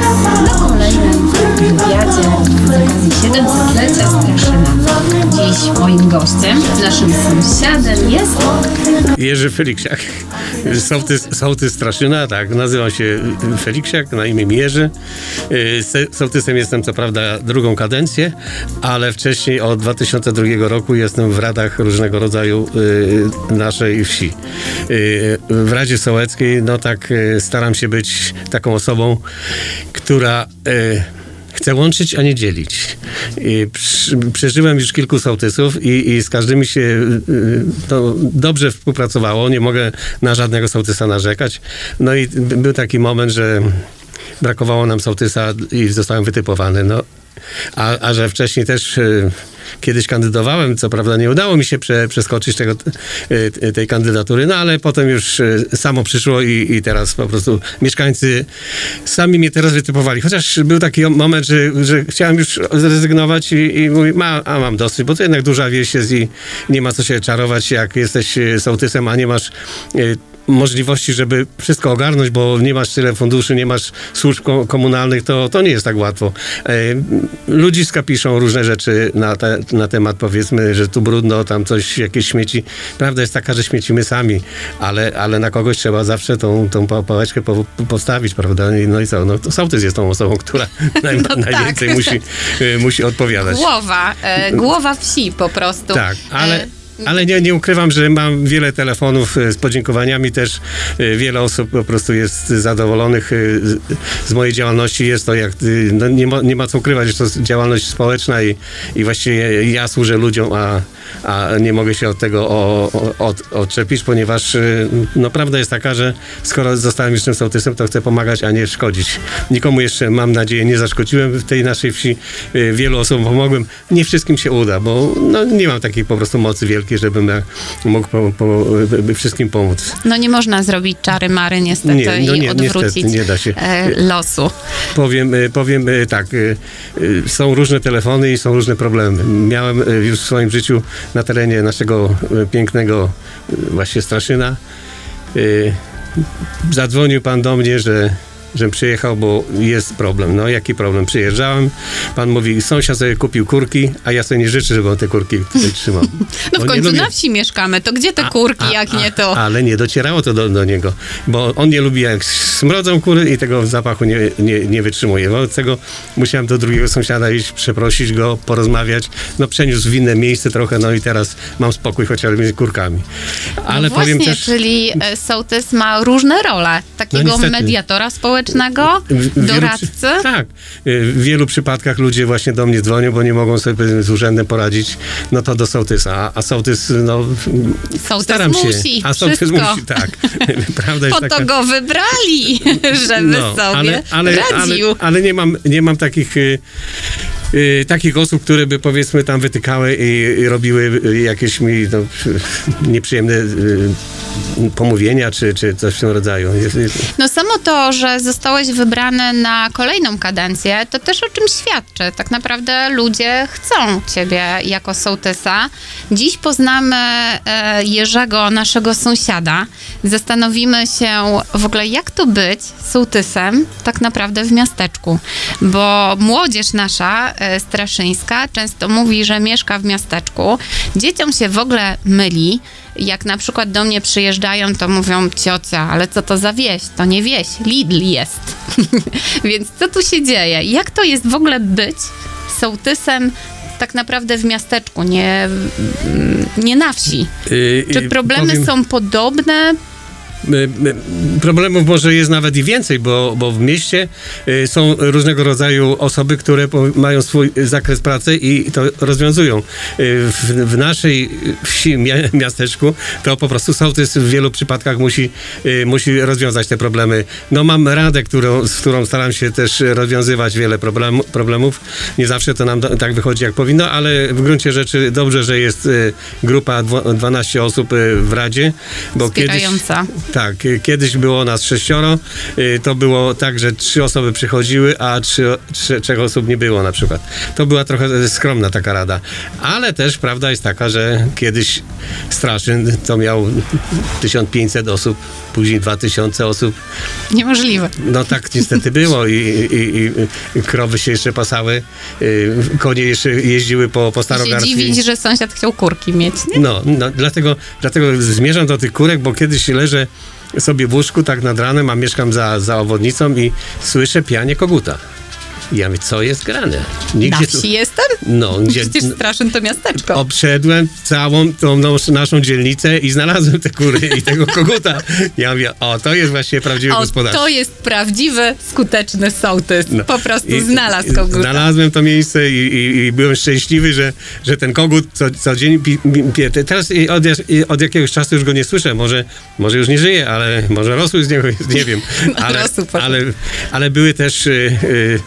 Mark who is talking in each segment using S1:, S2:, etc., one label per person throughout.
S1: na moim gościem, naszym sąsiadem jest
S2: Jerzy Feliksiak. Sołtys, sołtys Straszyna, tak, nazywam się Feliksiak, na imię mi Jerzy. Y, se- Sołtysem jestem co prawda drugą kadencję, ale wcześniej od 2002 roku jestem w radach różnego rodzaju y, naszej wsi. Y, W Radzie Sołeckiej, no tak, staram się być taką osobą, która Chcę łączyć, a nie dzielić. Przeżyłem już kilku sołtysów i, i z każdymi się y, y, to dobrze współpracowało. Nie mogę na żadnego sołtysa narzekać. No i był taki moment, że brakowało nam sołtysa i zostałem wytypowany. No, a, a że wcześniej też y, kiedyś kandydowałem, co prawda nie udało mi się prze, przeskoczyć tego, y, tej kandydatury, no ale potem już y, samo przyszło i, i teraz po prostu mieszkańcy sami mnie teraz wytypowali. Chociaż był taki moment, że, że chciałem już zrezygnować i, i mówię, ma, a mam dosyć, bo to jednak duża wieś jest i nie ma co się czarować, jak jesteś y, sołtysem, a nie masz y, możliwości, żeby wszystko ogarnąć, bo nie masz tyle funduszy, nie masz służb ko- komunalnych, to, to nie jest tak łatwo. E, ludziska piszą różne rzeczy na, te, na temat, powiedzmy, że tu brudno, tam coś, jakieś śmieci. Prawda jest taka, że śmiecimy sami, ale, ale na kogoś trzeba zawsze tą, tą pa- pałeczkę po, postawić, prawda? No i co? No to sołtys jest tą osobą, która naj,
S3: No tak.
S2: najwięcej musi, e, musi odpowiadać.
S3: Głowa, e, głowa wsi po prostu.
S2: Tak, ale,
S3: E,
S2: ale nie, nie ukrywam, że mam wiele telefonów e, z podziękowaniami też. e, Wiele osób po prostu jest zadowolonych e, z, mojej działalności. Jest to jak, no nie, ma, nie ma co ukrywać, że to jest działalność społeczna i, i właściwie ja służę ludziom, a, a nie mogę się od tego o, o, od, odczepić, ponieważ no, prawda jest taka, że skoro zostałem tym sołtysem, to chcę pomagać, a nie szkodzić. Nikomu jeszcze, mam nadzieję, nie zaszkodziłem w tej naszej wsi. Wielu osobom pomogłem. Nie wszystkim się uda, bo no, nie mam takiej po prostu mocy wielkiej, żebym ja mógł po, po, wszystkim pomóc.
S3: No nie można zrobić czary mary niestety
S2: Nie, no
S3: i
S2: nie,
S3: odwrócić
S2: niestety, nie da się.
S3: e, losu.
S2: Powiem, e, powiem e, tak, są różne telefony i są różne problemy. Miałem już w swoim życiu na terenie naszego pięknego właśnie Straszyna. Zadzwonił pan do mnie, że żebym przyjechał, bo jest problem. No jaki problem? Przyjeżdżałem, pan mówi, sąsiad sobie kupił kurki, a ja sobie nie życzę, żeby on te kurki trzymał.
S3: No w końcu na wsi mieszkamy, to gdzie te
S2: a-
S3: kurki,
S2: a-
S3: jak
S2: a-
S3: nie to?
S2: Ale nie docierało to do, do niego, bo on nie lubi jak smrodzą kury i tego zapachu nie, nie, nie wytrzymuje. Wobec tego musiałem do drugiego sąsiada iść, przeprosić go, porozmawiać. No przeniósł w inne miejsce trochę, no i teraz mam spokój chociażby z kurkami. Ale
S3: no
S2: powiem
S3: właśnie,
S2: też...
S3: czyli e, sołtys ma różne role. Takiego
S2: niestety.
S3: mediatora społecznego,
S2: W- w wielu
S3: doradcy.
S2: przy- tak. W wielu przypadkach ludzie właśnie do mnie dzwonią, bo nie mogą sobie z urzędem poradzić, no to do sołtysa. A, a sołtys, no...
S3: Sołtys
S2: staram się.
S3: musi,
S2: A sołtys
S3: wszystko.
S2: musi, tak. Prawda jest
S3: Po
S2: taka...
S3: to go wybrali, żeby sobie
S2: ale, ale,
S3: radził.
S2: ale, ale nie mam, nie mam takich, y, y, takich osób, które by powiedzmy tam wytykały i, i robiły y, jakieś mi no, nieprzyjemne y, pomówienia, czy, czy coś w tym rodzaju.
S3: No samo to, że zostałeś wybrany na kolejną kadencję, to też o czym świadczy. Tak naprawdę ludzie chcą ciebie jako sołtysa. Dziś poznamy e, Jerzego, naszego sąsiada. Zastanowimy się w ogóle, jak to być sołtysem tak naprawdę w miasteczku. Bo młodzież nasza, e, straszyńska, często mówi, że mieszka w miasteczku. Dzieciom się w ogóle myli. Jak na przykład do mnie przyjeżdżają, to mówią ciocia, ale co to za wieś? To nie wieś, Lidl jest. Więc co tu się dzieje? Jak to jest w ogóle być sołtysem tak naprawdę w miasteczku, nie, nie na wsi?
S2: y,
S3: Czy problemy
S2: powiem-
S3: są podobne?
S2: Y, y, Problemów może jest nawet i więcej, bo, bo w mieście y, są różnego rodzaju osoby, które mają swój zakres pracy i to rozwiązują. W, w naszej wsi, mia- miasteczku, to po prostu sołtys w wielu przypadkach musi, musi rozwiązać te problemy. No mam radę, którą, z którą staram się też rozwiązywać wiele problem, problemów. Nie zawsze to nam tak wychodzi, jak powinno, ale w gruncie rzeczy dobrze, że jest grupa dwo- 12 osób w Radzie, bo kiedyś... Tak, y, kiedyś było nas sześcioro, y, to było tak, że trzy osoby przychodziły, a trzy, trzy, trzech osób nie było na przykład. To była trochę skromna taka rada. Ale też prawda jest taka, że kiedyś Straszyn to miał 1500 osób, później 2000 osób.
S3: Niemożliwe.
S2: No tak niestety było i, i, i krowy się jeszcze pasały, y, konie jeszcze jeździły po, po
S3: I się dziwić, że sąsiad chciał kurki mieć, nie?
S2: No, no dlatego, dlatego zmierzam do tych kurek, bo kiedyś leżę sobie w łóżku tak nad ranem, a mieszkam za, za obwodnicą i słyszę pianie koguta. Ja mówię, co jest grane?
S3: Na
S2: Nigdzie tu...
S3: wsi jestem?
S2: No, gdzie...
S3: Przecież Straszyn to miasteczko.
S2: Obszedłem całą tą naszą dzielnicę i znalazłem te kury i tego koguta. Ja mówię, o, to jest właśnie prawdziwy
S3: O,
S2: gospodarz.
S3: to jest prawdziwy, skuteczny sołtys.
S2: No.
S3: Po prostu
S2: I-
S3: znalazł koguta.
S2: Znalazłem to miejsce i, i, i byłem szczęśliwy, że, że ten kogut co, co dzień pi, pi, pie. Teraz od, od jakiegoś czasu już go nie słyszę. Może, może już nie żyje, ale może rosły z niego, nie wiem. Ale, ale, ale były też... Y, y,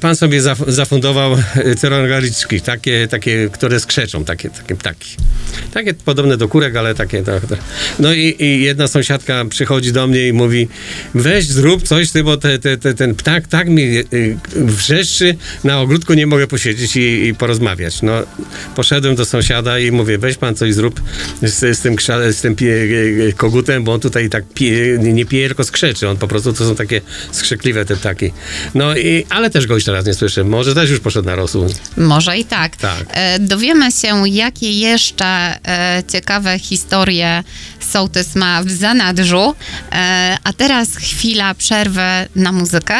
S2: Pan, sobie zaf- zafundował cerongaliczki, takie, takie, które skrzeczą, takie, takie ptaki. Takie podobne do kurek, ale takie. Tak, tak. No i, i jedna sąsiadka przychodzi do mnie i mówi: weź zrób coś, ty, bo te, te, te, ten ptak tak mi y, wrzeszczy, na ogródku nie mogę posiedzieć i, i porozmawiać. No, poszedłem do sąsiada i mówię: weź pan coś zrób z, z tym, z tym pie, y, kogutem, bo on tutaj tak nie, nie pije, tylko skrzeczy. On po prostu to są takie skrzykliwe te ptaki. No i, ale też go już teraz nie słyszę. Może też już poszedł na rosół.
S3: Może i tak.
S2: Tak.
S3: E, dowiemy się, jakie jeszcze e, ciekawe historie sołtys ma w zanadrzu. E, a teraz chwila przerwy na muzykę.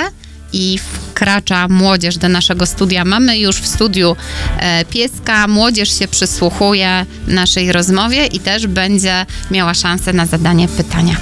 S3: I wkracza młodzież do naszego studia. Mamy już w studiu e, pieska. Młodzież się przysłuchuje naszej rozmowie i też będzie miała szansę na zadanie pytania.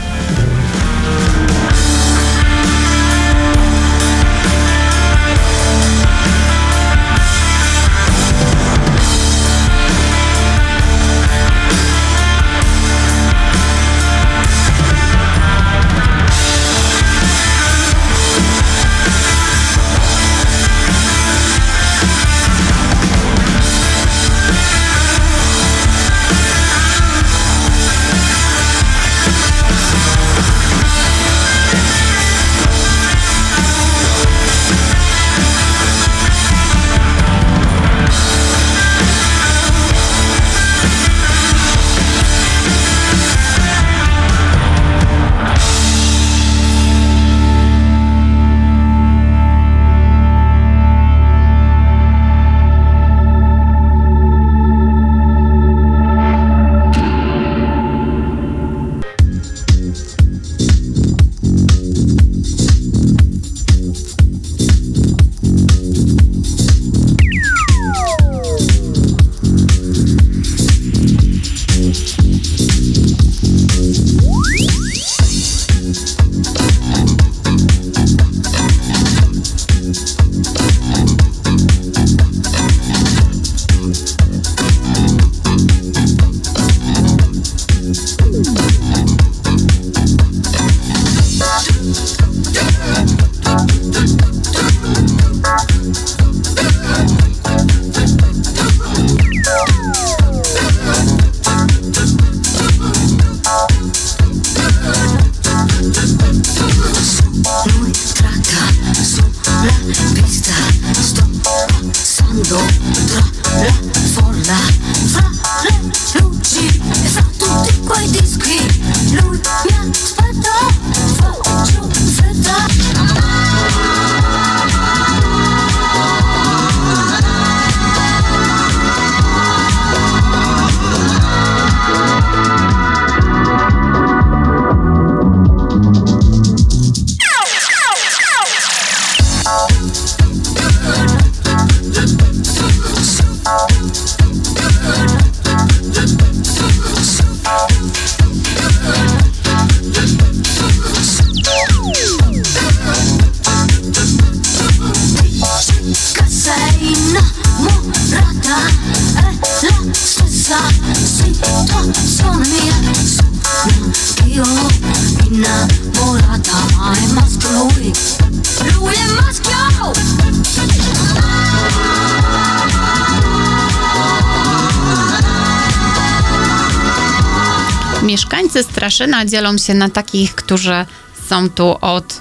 S3: Mieszkańcy Straszyna dzielą się na takich, którzy są tu od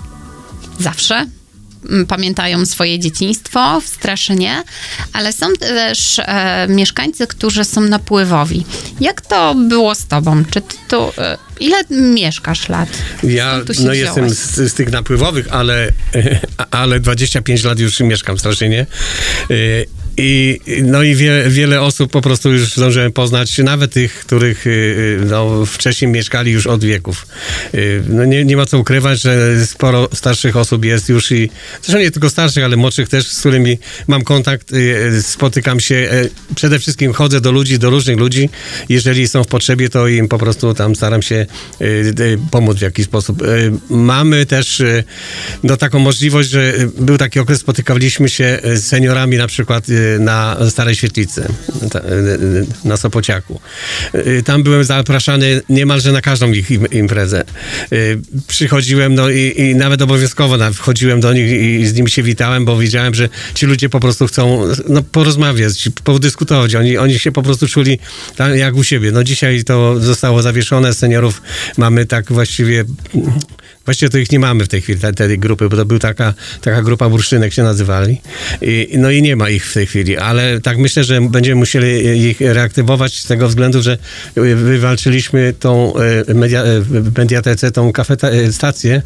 S3: zawsze, pamiętają swoje dzieciństwo w Straszynie, ale są też e, mieszkańcy, którzy są napływowi. Jak to było z tobą? Czy ty tu, e, ile mieszkasz lat?
S2: Ja no, jestem z, z tych napływowych, ale, ale 25 lat już mieszkam w Straszynie. Y, I, no i wie, wiele osób po prostu już zdążyłem poznać, nawet tych, których y, y, no, wcześniej mieszkali już od wieków. Y, No nie, nie ma co ukrywać, że sporo starszych osób jest już i zresztą nie tylko starszych, ale młodszych też, z którymi mam kontakt, spotykam się. Przede wszystkim chodzę do ludzi, do różnych ludzi. Jeżeli są w potrzebie, to im po prostu tam staram się pomóc w jakiś sposób. Mamy też no, taką możliwość, że był taki okres, spotykaliśmy się z seniorami na przykład na Starej Świetlicy, y, y, na Sopociaku. Y, Tam byłem zapraszany niemalże na każdą ich im- imprezę. Y, Przychodziłem, no i, i nawet obowiązkowo wchodziłem do nich i, z nimi się witałem, bo widziałem, że ci ludzie po prostu chcą no, porozmawiać, podyskutować. Oni, oni się po prostu czuli jak u siebie. No dzisiaj to zostało zawieszone, seniorów mamy tak właściwie... Właściwie to ich nie mamy w tej chwili, te, tej grupy, bo to była taka, taka grupa bursztynek się nazywali. I, no i nie ma ich w tej chwili, ale tak myślę, że będziemy musieli ich reaktywować z tego względu, że wywalczyliśmy tą e, media, e, mediatece, tą kafeta, e, stację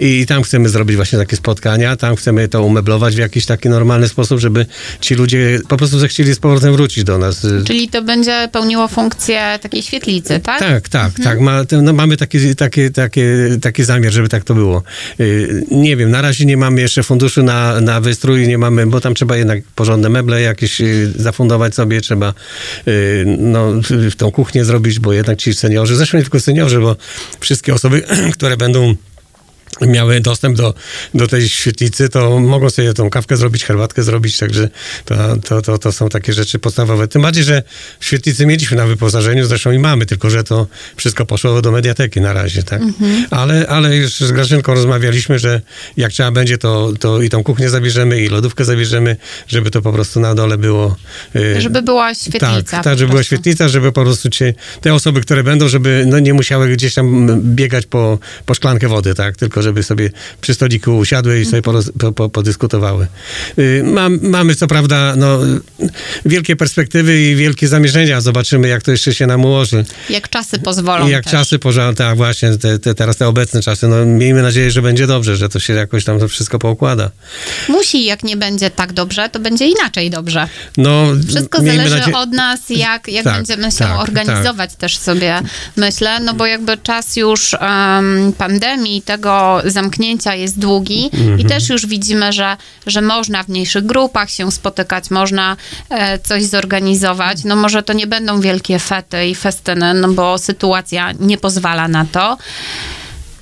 S2: i tam chcemy zrobić właśnie takie spotkania, tam chcemy to umeblować w jakiś taki normalny sposób, żeby ci ludzie po prostu zechcieli z powrotem wrócić do nas.
S3: Czyli to będzie pełniło funkcję takiej świetlicy, tak?
S2: Tak, tak, tak. Ma, no, mamy taki, taki, taki, taki zamiar, żeby tak to było. Y, Nie wiem, na razie nie mamy jeszcze funduszu na, na wystrój, nie mamy, bo tam trzeba jednak porządne meble jakieś y, zafundować sobie, trzeba y, no, w tą kuchnię zrobić, bo jednak ci seniorzy, zresztą nie tylko seniorzy, bo wszystkie osoby, które będą miały dostęp do, do tej świetlicy, to mogą sobie tą kawkę zrobić, herbatkę zrobić, także to, to, to, to są takie rzeczy podstawowe. Tym bardziej, że w świetlicy mieliśmy na wyposażeniu, zresztą i mamy, tylko że to wszystko poszło do mediateki na razie, tak? Ale, ale już z Grażynką rozmawialiśmy, że jak trzeba będzie, to, to i tą kuchnię zabierzemy, i lodówkę zabierzemy, żeby to po prostu na dole było... y,
S3: Żeby była świetlica.
S2: tak, tak, żeby była świetlica, żeby po prostu cię, te osoby, które będą, żeby no, nie musiały gdzieś tam biegać po, po szklankę wody, tak, tylko żeby sobie przy stoliku usiadły i sobie poroz, po, po, podyskutowały. Y, Mam, mamy co prawda no, wielkie perspektywy i wielkie zamierzenia, zobaczymy jak to jeszcze się nam ułoży.
S3: Jak czasy pozwolą
S2: I jak
S3: też.
S2: czasy porządne, tak właśnie, te, te, teraz te obecne czasy, no miejmy nadzieję, że będzie dobrze, że to się jakoś tam to wszystko poukłada.
S3: Musi, jak nie będzie tak dobrze, to będzie inaczej dobrze.
S2: No,
S3: Wszystko zależy
S2: nadzie-
S3: od nas, jak, jak
S2: Tak,
S3: będziemy się
S2: tak,
S3: organizować też sobie, myślę, no bo jakby czas już em, pandemii, tego zamknięcia jest długi
S2: Mhm.
S3: i też już widzimy, że, że można w mniejszych grupach się spotykać, można e, coś zorganizować. No może to nie będą wielkie fety i festyny, no bo sytuacja nie pozwala na to.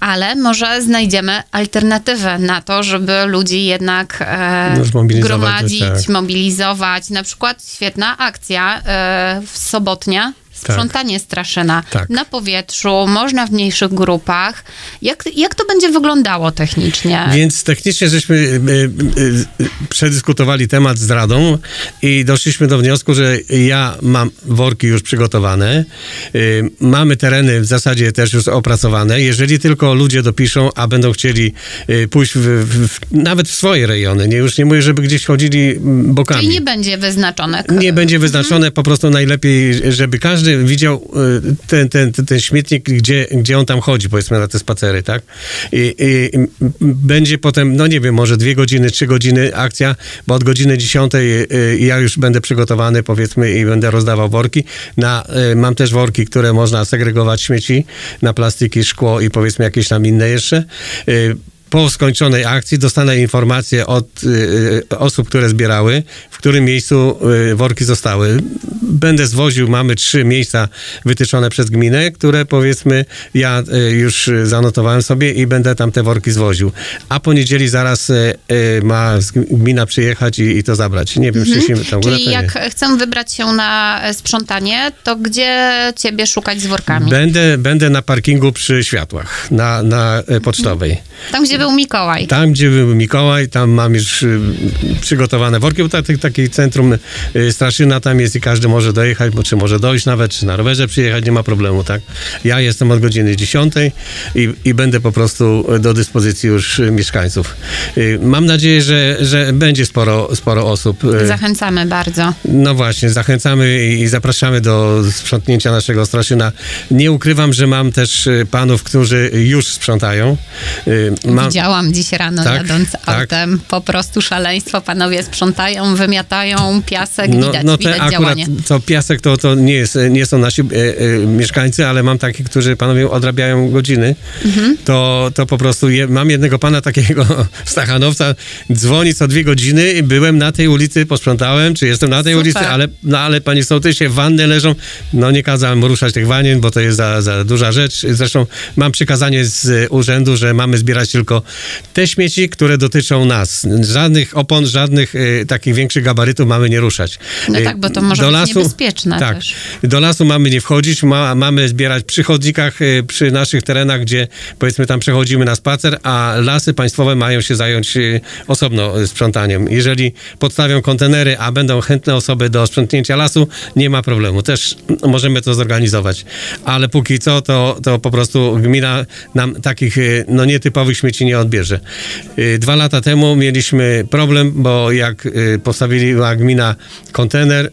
S3: Ale może znajdziemy alternatywę na to, żeby ludzi jednak e,
S2: No, zmobilizować
S3: gromadzić,
S2: tak.
S3: mobilizować. Na przykład świetna akcja e, w sobotnia. Sprzątanie Straszyna
S2: Tak.
S3: na powietrzu, można w mniejszych grupach. Jak, jak to będzie wyglądało technicznie?
S2: Więc technicznie żeśmy y, y, y, przedyskutowali temat z Radą i doszliśmy do wniosku, że ja mam worki już przygotowane, y, mamy tereny w zasadzie też już opracowane. Jeżeli tylko ludzie dopiszą, a będą chcieli y, pójść w, w, nawet w swoje rejony, nie, już nie mówię, żeby gdzieś chodzili mm, bokami.
S3: Czyli nie będzie wyznaczone.
S2: Nie będzie wyznaczone, po prostu najlepiej, żeby każdy widział y, ten, ten, ten, ten śmietnik, gdzie, gdzie on tam chodzi, powiedzmy na te spacery, tak? I, i będzie potem, no nie wiem, może dwie godziny, trzy godziny akcja, bo od godziny dziesiątej y, ja już będę przygotowany, powiedzmy, i będę rozdawał worki. Na, y, mam też worki, które można segregować śmieci na plastiki, szkło i powiedzmy jakieś tam inne jeszcze. Po skończonej akcji dostanę informację od y, y, osób, które zbierały, w którym miejscu y, worki zostały. Będę zwoził, mamy trzy miejsca wytyczone przez gminę, które powiedzmy ja y, już zanotowałem sobie i będę tam te worki zwoził. A po niedzieli zaraz y, y, ma gmina przyjechać i, i to zabrać. Nie wiem, czy się tam
S3: Czyli jak chcę wybrać się na e, sprzątanie, to gdzie ciebie szukać z workami?
S2: Będę, będę na parkingu przy światłach, na, na e, pocztowej.
S3: Tam, gdzie był Mikołaj.
S2: Tam, gdzie był Mikołaj, tam mam już y, przygotowane worki, bo tak, takie centrum y, Straszyna tam jest i każdy może dojechać, bo czy może dojść nawet, czy na rowerze przyjechać, nie ma problemu, tak? Ja jestem od godziny 10 i, i będę po prostu do dyspozycji już y, mieszkańców. Mam nadzieję, że, że będzie sporo, sporo osób.
S3: Zachęcamy bardzo.
S2: no właśnie, zachęcamy i zapraszamy do sprzątnięcia naszego Straszyna. Nie ukrywam, że mam też panów, którzy już sprzątają. Mam,
S3: Widziałam dziś rano
S2: Tak,
S3: jadąc
S2: tak.
S3: autem. Po prostu szaleństwo. Panowie sprzątają, wymiatają piasek.
S2: no,
S3: widać,
S2: no
S3: widać
S2: te akurat
S3: działanie.
S2: to piasek to, to nie, jest, nie są nasi e, e, mieszkańcy, ale mam takich, którzy panowie odrabiają godziny.
S3: Mhm.
S2: To, to po prostu je, mam jednego pana takiego Stachanowca, dzwoni co dwie godziny, byłem na tej ulicy, posprzątałem, czy jestem na tej
S3: Super.
S2: ulicy, ale, no, ale panie sołtysie, wanny leżą, no nie kazałem ruszać tych wanien, bo to jest za, za duża rzecz. Zresztą mam przykazanie z urzędu, że mamy zbierać tylko te śmieci, które dotyczą nas. Żadnych opon, żadnych e, takich większych gabarytów mamy nie ruszać.
S3: No
S2: E,
S3: tak, bo to może być niebezpieczne
S2: tak,
S3: też.
S2: Do lasu mamy nie wchodzić, ma, mamy zbierać przy chodnikach, e, przy naszych terenach, gdzie powiedzmy tam przechodzimy na spacer, a lasy państwowe mają się zająć e, osobno e, sprzątaniem. Jeżeli podstawią kontenery, a będą chętne osoby do sprzątnięcia lasu, nie ma problemu. Też możemy to zorganizować. Ale póki co, to, to po prostu gmina nam takich e, no, nietypowych śmieci nie odbierze. E, Dwa lata temu mieliśmy problem, bo jak e, postawiła gmina kontener, e,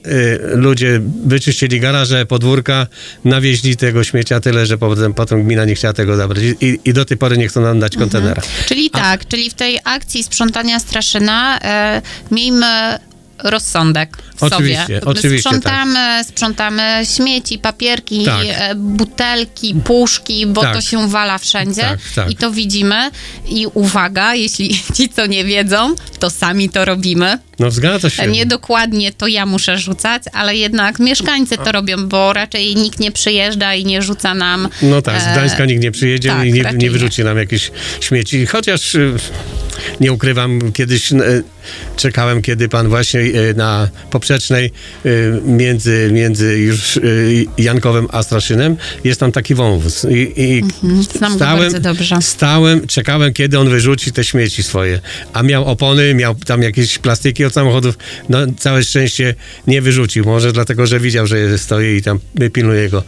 S2: ludzie wyczyścili garaże, podwórka, nawieźli tego śmiecia tyle, że potem, potem gmina nie chciała tego zabrać. I, I do tej pory nie chcą nam dać kontenera.
S3: Czyli tak, czyli w tej akcji sprzątania Straszyna e, miejmy rozsądek w
S2: Oczywiście,
S3: sobie.
S2: oczywiście,
S3: sprzątamy, sprzątamy śmieci, papierki,
S2: Tak.
S3: e, butelki, puszki, bo
S2: Tak.
S3: to się wala wszędzie
S2: Tak, tak.
S3: i to widzimy. I uwaga, jeśli ci, co nie wiedzą, to sami to robimy.
S2: No zgadza się.
S3: Nie dokładnie to ja muszę rzucać, ale jednak mieszkańcy to robią, bo raczej nikt nie przyjeżdża i nie rzuca nam.
S2: No tak, z
S3: e,
S2: Gdańska nikt nie przyjedzie
S3: tak,
S2: i nie, nie wyrzuci nam jakieś śmieci. Chociaż y, nie ukrywam, kiedyś czekałem, kiedy pan właśnie y, na poprzecznej y, między, między już y, Jankowem a Straszynem jest tam taki wąwóz. I, i
S3: Mhm, znam go bardzo dobrze.
S2: Stałem, czekałem, kiedy on wyrzuci te śmieci swoje. A miał opony, miał tam jakieś plastiki od samochodów. No, całe szczęście nie wyrzucił. Może dlatego, że widział, że stoi i tam pilnuje go.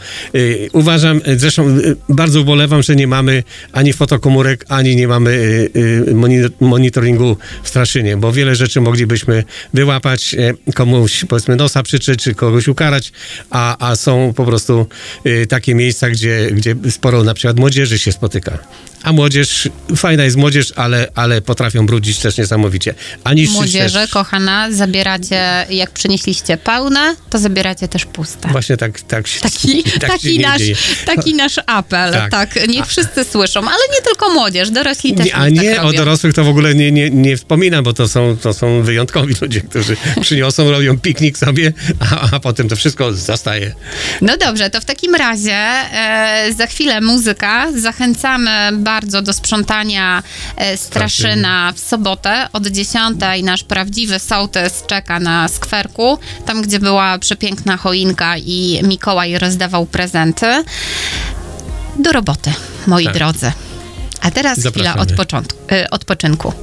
S2: Uważam, zresztą bardzo ubolewam, że nie mamy ani fotokomórek, ani nie mamy moni- monitoringu w Straszynie, bo wiele rzeczy moglibyśmy wyłapać, y, komuś powiedzmy nosa przyczyć, czy kogoś ukarać, a, a są po prostu y, takie miejsca, gdzie, gdzie sporo na przykład młodzieży się spotyka. A młodzież, fajna jest młodzież, ale, ale potrafią brudzić też niesamowicie. A niszczyć
S3: Młodzieży,
S2: też.
S3: kochana, zabieracie, jak przynieśliście pełne, to zabieracie też puste.
S2: Właśnie tak, tak się
S3: Taki,
S2: tak się
S3: taki,
S2: nie
S3: nasz,
S2: dzieje.
S3: taki nasz apel, tak.
S2: Tak.
S3: Niech wszyscy słyszą, ale nie tylko młodzież, dorośli też
S2: Nie, a
S3: niech
S2: nie,
S3: tak
S2: o dorosłych to w ogóle nie, nie, nie wspominam, bo to są, to są wyjątkowi ludzie, którzy przyniosą, robią piknik sobie, a, a potem to wszystko zostaje.
S3: No dobrze, to w takim razie e, za chwilę muzyka. Zachęcamy bardzo do sprzątania e, Straszyna w sobotę od 10. Nasz prawdziwy sołtys czeka na skwerku, tam gdzie była przepiękna choinka i Mikołaj rozdawał prezenty. Do roboty, moi
S2: Tak.
S3: drodzy. A teraz chwila
S2: Zapraszamy.
S3: od początku, e, odpoczynku.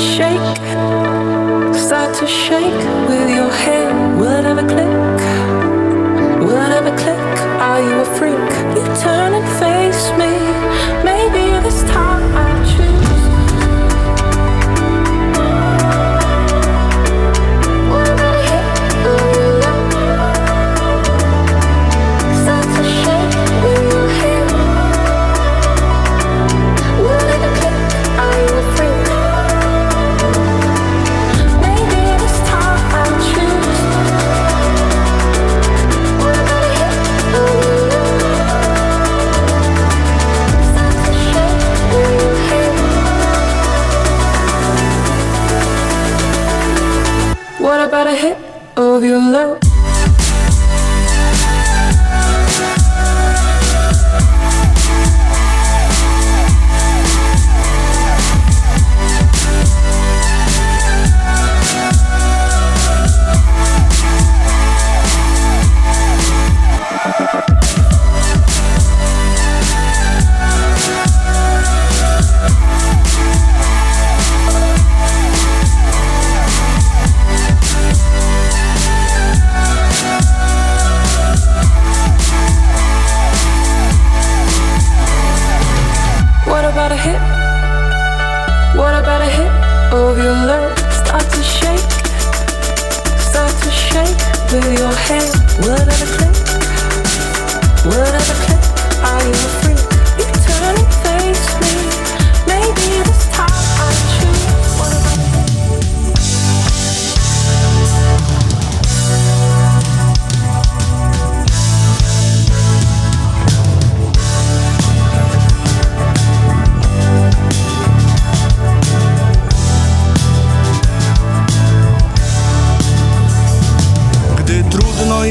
S4: Shake, start to shake with your hand.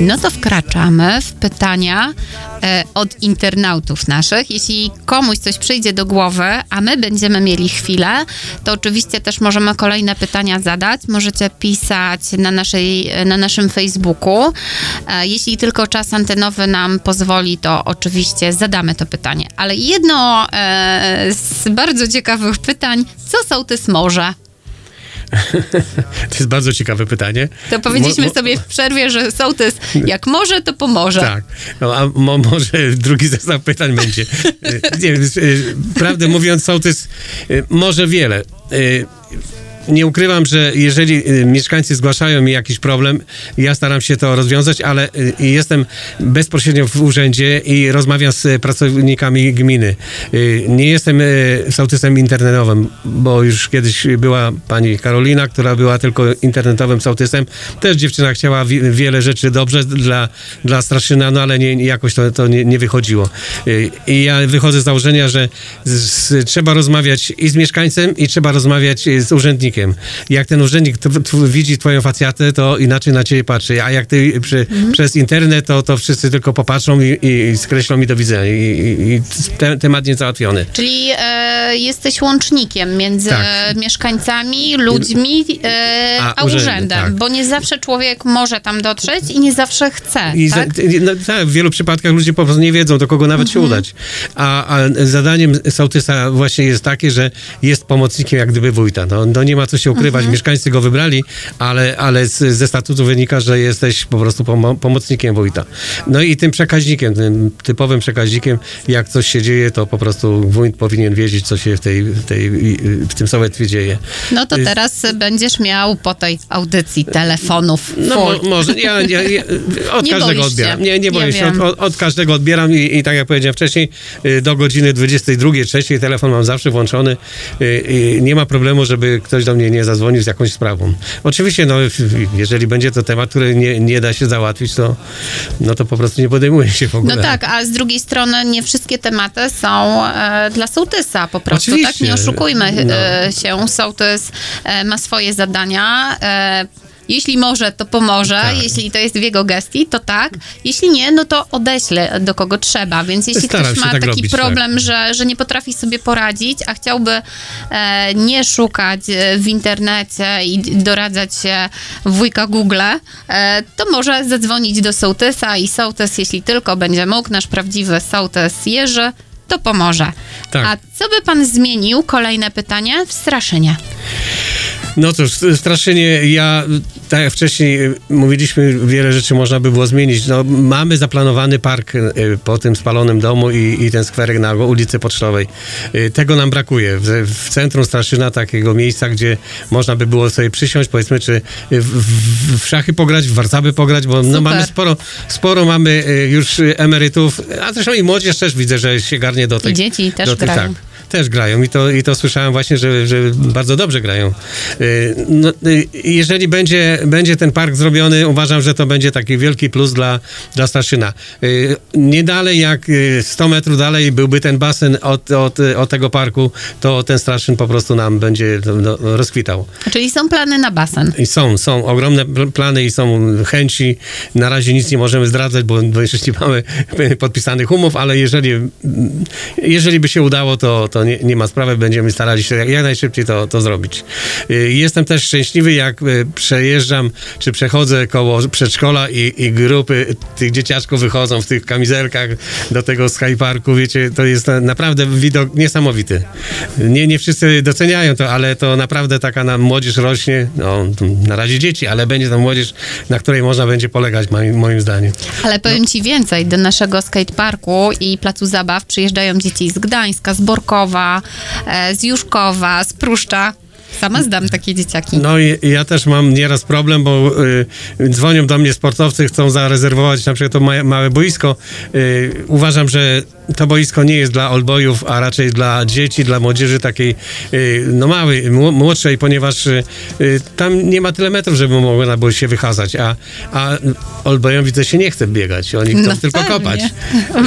S3: No to wkraczamy w pytania e, od internautów naszych. Jeśli komuś coś przyjdzie do głowy, a my będziemy mieli chwilę, to oczywiście też możemy kolejne pytania zadać. Możecie pisać na, naszej, na naszym Facebooku. E, jeśli tylko czas antenowy nam pozwoli, to oczywiście zadamy to pytanie. Ale jedno e, z bardzo ciekawych pytań, co sołtys może?
S2: To jest bardzo ciekawe pytanie.
S3: To powiedzieliśmy
S2: Mo- mo-
S3: sobie w przerwie, że sołtys jak może, to pomoże.
S2: Tak. No, a mo, może drugi zestaw pytań będzie. Y, Nie, y, prawdę mówiąc, sołtys y, może wiele. Nie ukrywam, że jeżeli y, mieszkańcy zgłaszają mi jakiś problem, ja staram się to rozwiązać, ale y, jestem bezpośrednio w urzędzie i rozmawiam z pracownikami gminy. Y, Nie jestem sołtysem internetowym, bo już kiedyś była pani Karolina, która była tylko internetowym sołtysem. Też dziewczyna chciała wi- wiele rzeczy dobrze dla, dla Straszyna, no ale nie, jakoś to, to nie, nie wychodziło. I ja wychodzę z założenia, że z, z, trzeba rozmawiać i z mieszkańcem, i trzeba rozmawiać z urzędnikiem. Jak ten urzędnik widzi twoją facjatę, to inaczej na ciebie patrzy, a jak ty przy, przez internet, to, to wszyscy tylko popatrzą i, i skreślą mi do widzenia i, i, i te, temat nie załatwiony.
S3: Czyli e, jesteś łącznikiem między
S2: Tak.
S3: e, mieszkańcami, ludźmi e, a,
S2: A, urzędem,
S3: urzędem,
S2: tak.
S3: bo nie zawsze człowiek może tam dotrzeć i nie zawsze chce.
S2: I
S3: tak?
S2: za, no, tak, w wielu przypadkach ludzie po prostu nie wiedzą, do kogo nawet się udać. A, a zadaniem sołtysa właśnie jest takie, że jest pomocnikiem jak gdyby wójta. No, no nie ma co się ukrywać. Mieszkańcy go wybrali, ale, ale z, ze statutu wynika, że jesteś po prostu pomo- pomocnikiem wójta. No i tym przekaźnikiem, tym typowym przekaźnikiem, jak coś się dzieje, to po prostu wójt powinien wiedzieć, co się w, tej, w, tej, w tym sołectwie dzieje.
S3: No to teraz będziesz miał po tej audycji telefonów.
S2: No mo, może, ja, ja, ja od
S3: Nie
S2: każdego odbieram. Nie, nie boję
S3: Ja
S2: się, od, od każdego odbieram i, i tak jak powiedziałem wcześniej, y, do godziny 22, 3 telefon mam zawsze włączony y, nie ma problemu, żeby ktoś do mnie nie zadzwonił z jakąś sprawą. Oczywiście, no, jeżeli będzie to temat, który nie, nie da się załatwić, to, no to po prostu nie podejmuje się w ogóle.
S3: No tak, a z drugiej strony nie wszystkie tematy są e, dla sołtysa po prostu, tak?
S2: Oczywiście.
S3: Nie oszukujmy
S2: No.
S3: e, się. Sołtys e, ma swoje zadania. Jeśli może, to pomoże.
S2: Tak.
S3: Jeśli to jest w jego gestii, to tak. Jeśli nie, no to odeślę do kogo trzeba. Więc jeśli
S2: Staram
S3: ktoś ma
S2: tak
S3: taki
S2: robić,
S3: problem, że, że nie potrafi sobie poradzić, a chciałby e, nie szukać e, w internecie i doradzać się wujka Google, e, to może zadzwonić do sołtysa i sołtys, jeśli tylko będzie mógł, nasz prawdziwy sołtys Jerzy, to pomoże.
S2: Tak.
S3: A co by pan zmienił? Kolejne pytanie w Straszynie.
S2: No cóż, strasznie ja, tak jak wcześniej y, mówiliśmy, wiele rzeczy można by było zmienić. No, mamy zaplanowany park y, po tym spalonym domu i, i ten skwerek na ulicy Pocztowej. Y, Tego nam brakuje. W, w centrum Straszyna takiego miejsca, gdzie można by było sobie przysiąść, powiedzmy, czy w, w, w szachy pograć, w warcaby pograć, bo no, mamy sporo, sporo mamy już emerytów, a zresztą i młodzież też widzę, że się garnie do tej...
S3: I dzieci też
S2: do tych-
S3: grają.
S2: Tak, też grają i to, i to słyszałem właśnie, że, że bardzo dobrze grają. Y, No, y, jeżeli będzie, będzie ten park zrobiony, uważam, że to będzie taki wielki plus dla, dla Staszyna. Y, Nie dalej jak y, 100 metrów dalej byłby ten basen od, od, od tego parku, to ten Straszyn po prostu nam będzie no, rozkwitał.
S3: Czyli są plany na basen.
S2: I są, są ogromne pl- plany i są chęci. Na razie nic nie możemy zdradzać, bo, bo jeszcze nie mamy podpisanych umów, ale jeżeli, jeżeli by się udało, to, to nie, nie ma sprawy. Będziemy starali się jak, jak najszybciej to, to zrobić. Y, Jestem też szczęśliwy, jak y, przejeżdżam, czy przechodzę koło przedszkola i, i grupy tych dzieciaczków wychodzą w tych kamizelkach do tego Skyparku. Wiecie, to jest na, naprawdę widok niesamowity. Nie, nie wszyscy doceniają to, ale to naprawdę taka nam młodzież rośnie. No, na razie dzieci, ale będzie tam młodzież, na której można będzie polegać, moim, moim zdaniem.
S3: Ale powiem ci więcej, do naszego skateparku i placu zabaw przyjeżdżają dzieci z Gdańska, z Borkowa, e, z Juszkowa, z Pruszcza. Sama zdam takie dzieciaki.
S2: No i ja też mam nieraz problem, bo y, dzwonią do mnie sportowcy, chcą zarezerwować na przykład to ma, małe boisko. Y, uważam, że to boisko nie jest dla olbojów, a raczej dla dzieci, dla młodzieży takiej y, no małej, mł- młodszej, ponieważ y, y, tam nie ma tyle metrów, żeby można było się wychazać, a, a olbojom widzę się nie chce biegać, oni chcą tylko
S3: pewnie.
S2: kopać.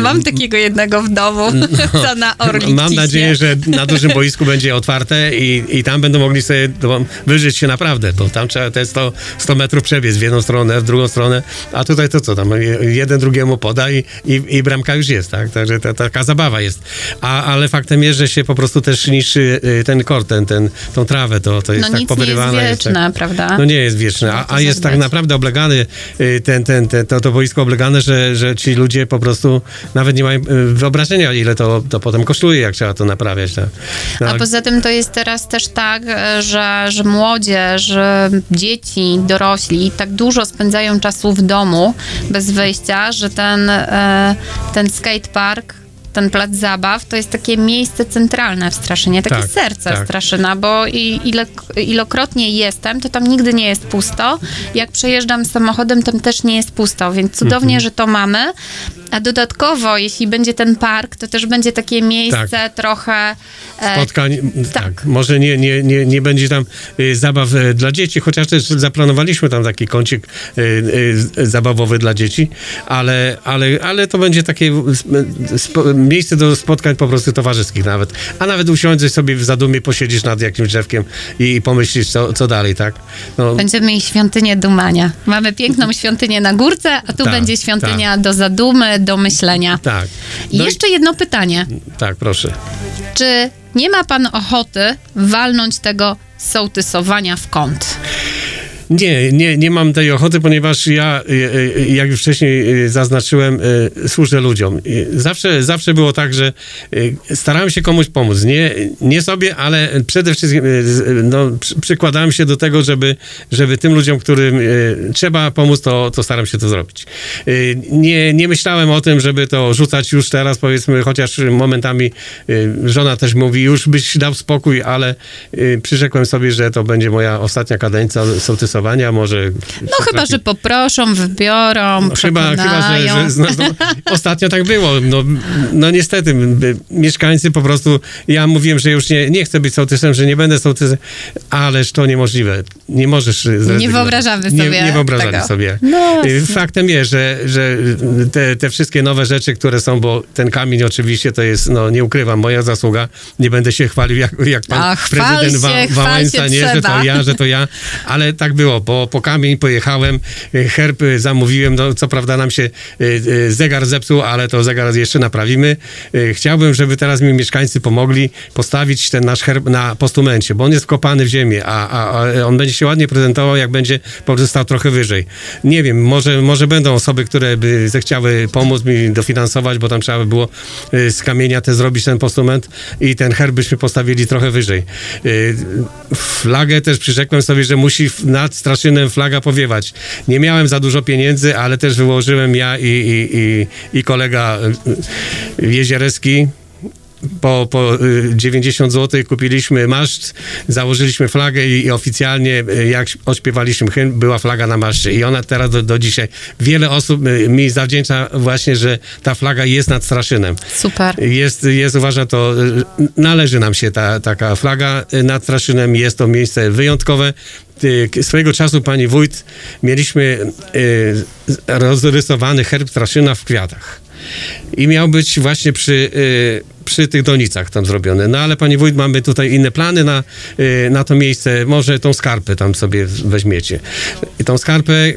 S3: Mam takiego jednego w domu, co na orlik
S2: Mam
S3: ciśnie.
S2: nadzieję, że na dużym boisku będzie otwarte i, i tam będą mogli mogli sobie no, wyżyć się naprawdę, bo tam trzeba te 100, 100 metrów przebiec w jedną stronę, w drugą stronę, a tutaj to co tam, jeden drugiemu poda i, i, i bramka już jest, tak? Także to, taka zabawa jest. A, ale faktem jest, że się po prostu też niszczy y, ten kort, ten, ten, tą trawę, to, to jest
S3: No
S2: tak
S3: nic nie
S2: powyrywane.
S3: jest wieczne,
S2: tak,
S3: prawda?
S2: No nie jest wieczne, a, a jest tak naprawdę oblegany y, ten, ten, ten, to, to boisko oblegane, że, że ci ludzie po prostu nawet nie mają y, wyobrażenia, ile to, to potem kosztuje, jak trzeba to naprawiać. Tak? No,
S3: A poza tym to jest teraz też tak, że, że młodzież, że dzieci, dorośli tak dużo spędzają czasu w domu bez wyjścia, że ten, e, ten skatepark ten plac zabaw to jest takie miejsce centralne w Straszynie, takie
S2: Tak,
S3: serce
S2: tak.
S3: Straszyna, bo i, ile, ilokrotnie jestem, to tam nigdy nie jest pusto. Jak przejeżdżam samochodem, tam też nie jest pusto, więc cudownie,
S2: Mhm.
S3: że to mamy. A dodatkowo, jeśli będzie ten park, to też będzie takie miejsce
S2: Tak.
S3: trochę... e,
S2: spotkań. Tak.
S3: tak.
S2: Może nie, nie, nie, nie będzie tam y, zabaw y, dla dzieci, chociaż też zaplanowaliśmy tam taki kącik y, y, zabawowy dla dzieci, ale, ale, ale to będzie takie spo, miejsce do spotkań po prostu towarzyskich nawet. A nawet usiądziesz sobie w zadumie, posiedzisz nad jakimś drzewkiem i, i pomyślisz, co, co dalej, tak? No,
S3: Będziemy mieli świątynię dumania. Mamy piękną świątynię na górce, a tu
S2: Tak,
S3: będzie świątynia do zadumy, do myślenia.
S2: tak.
S3: I
S2: No
S3: jeszcze jedno pytanie.
S2: tak, proszę.
S3: Czy nie ma pan ochoty walnąć tego sołtysowania w kąt?
S2: Nie, nie, nie mam tej ochoty, ponieważ ja, y, y, jak już wcześniej y, zaznaczyłem, służę ludziom. Zawsze, zawsze było tak, że starałem się komuś pomóc. Nie, nie sobie, ale przede wszystkim no, przy- przykładałem się do tego, żeby, żeby tym ludziom, którym trzeba pomóc, to, to staram się to zrobić. Nie, nie myślałem o tym, żeby to rzucać już teraz, powiedzmy, chociaż momentami żona też mówi, już byś dał spokój, ale przyrzekłem sobie, że to będzie moja ostatnia kadencja może...
S3: No chyba, że poproszą, wybiorą,
S2: No, Chyba, chyba że, że no, no, ostatnio tak było. No, no niestety, mieszkańcy po prostu, ja mówiłem, że już nie, nie chcę być sołtysem, że nie będę sołtysem, ależ to niemożliwe. Nie możesz zrezygnować.
S3: wyobrażamy
S2: Nie,
S3: sobie
S2: nie wyobrażamy
S3: tego.
S2: sobie.
S3: No,
S2: Y, Faktem jest, że, że te, te wszystkie nowe rzeczy, które są, bo ten kamień oczywiście to jest, no nie ukrywam, moja zasługa. Nie będę się chwalił jak, jak pan
S3: A,
S2: prezydent
S3: się, chwal
S2: Wałęsa, nie, że
S3: trzeba.
S2: to ja, że to ja, ale tak było, bo po kamień pojechałem, y, herb zamówiłem, no co prawda nam się y, y, zegar zepsuł, ale to zegar jeszcze naprawimy. Chciałbym, żeby teraz mi mieszkańcy pomogli postawić ten nasz herb na postumencie, bo on jest wkopany w ziemię, a, a, a on będzie się ładnie prezentował, jak będzie po prostu stał trochę wyżej. Nie wiem, może, może będą osoby, które by zechciały pomóc mi dofinansować, bo tam trzeba by było z kamienia te zrobić ten postument i ten herb byśmy postawili trochę wyżej. Flagę też przyrzekłem sobie, że musi w- nad Straszynem flaga powiewać. Nie miałem za dużo pieniędzy, ale też wyłożyłem ja i, i, i, i kolega y, y, Jezierski po, po y, 90 zł kupiliśmy maszt, założyliśmy flagę i, i oficjalnie y, jak odśpiewaliśmy hymn, była flaga na maszcie i ona teraz do, do dzisiaj. Wiele osób y, mi zawdzięcza właśnie, że ta flaga jest nad Straszynem.
S3: Super.
S2: Jest, jest uważam to, y, należy nam się ta, taka flaga y, nad Straszynem, jest to miejsce wyjątkowe. Y, Swojego czasu, pani wójt, mieliśmy y, rozrysowany herb Straszyna w kwiatach. I miał być właśnie przy, y, przy tych donicach tam zrobione. No ale pani wójt, mamy tutaj inne plany na, y, na to miejsce. Może tą skarpę tam sobie weźmiecie. I tą skarpę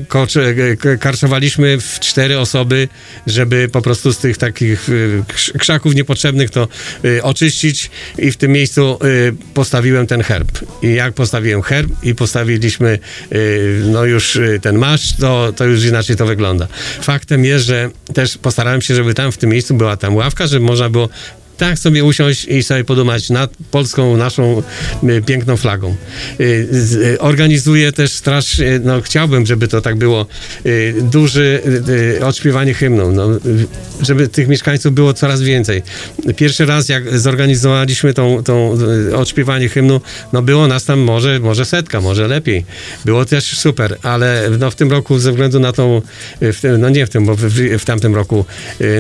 S2: k- karczowaliśmy w cztery osoby, żeby po prostu z tych takich y, krz- krzaków niepotrzebnych to y, oczyścić i w tym miejscu y, postawiłem ten herb. I jak postawiłem herb i postawiliśmy y, no już y, ten masz, to, to już inaczej to wygląda. Faktem jest, że też postarałem się, żeby tam w tym miejscu była tam ławka, żeby można było tak sobie usiąść i sobie podumać nad polską, naszą y, piękną flagą. Y, y, Organizuję też straż, y, no chciałbym, żeby to tak było, y, duży odśpiewanie hymnu, no, żeby tych mieszkańców było coraz więcej. Pierwszy raz, jak zorganizowaliśmy tą, tą odśpiewanie hymnu, no było nas tam może, może setka, może lepiej. Było też super, ale no w tym roku ze względu na tą, no nie w tym, bo w, w tamtym roku,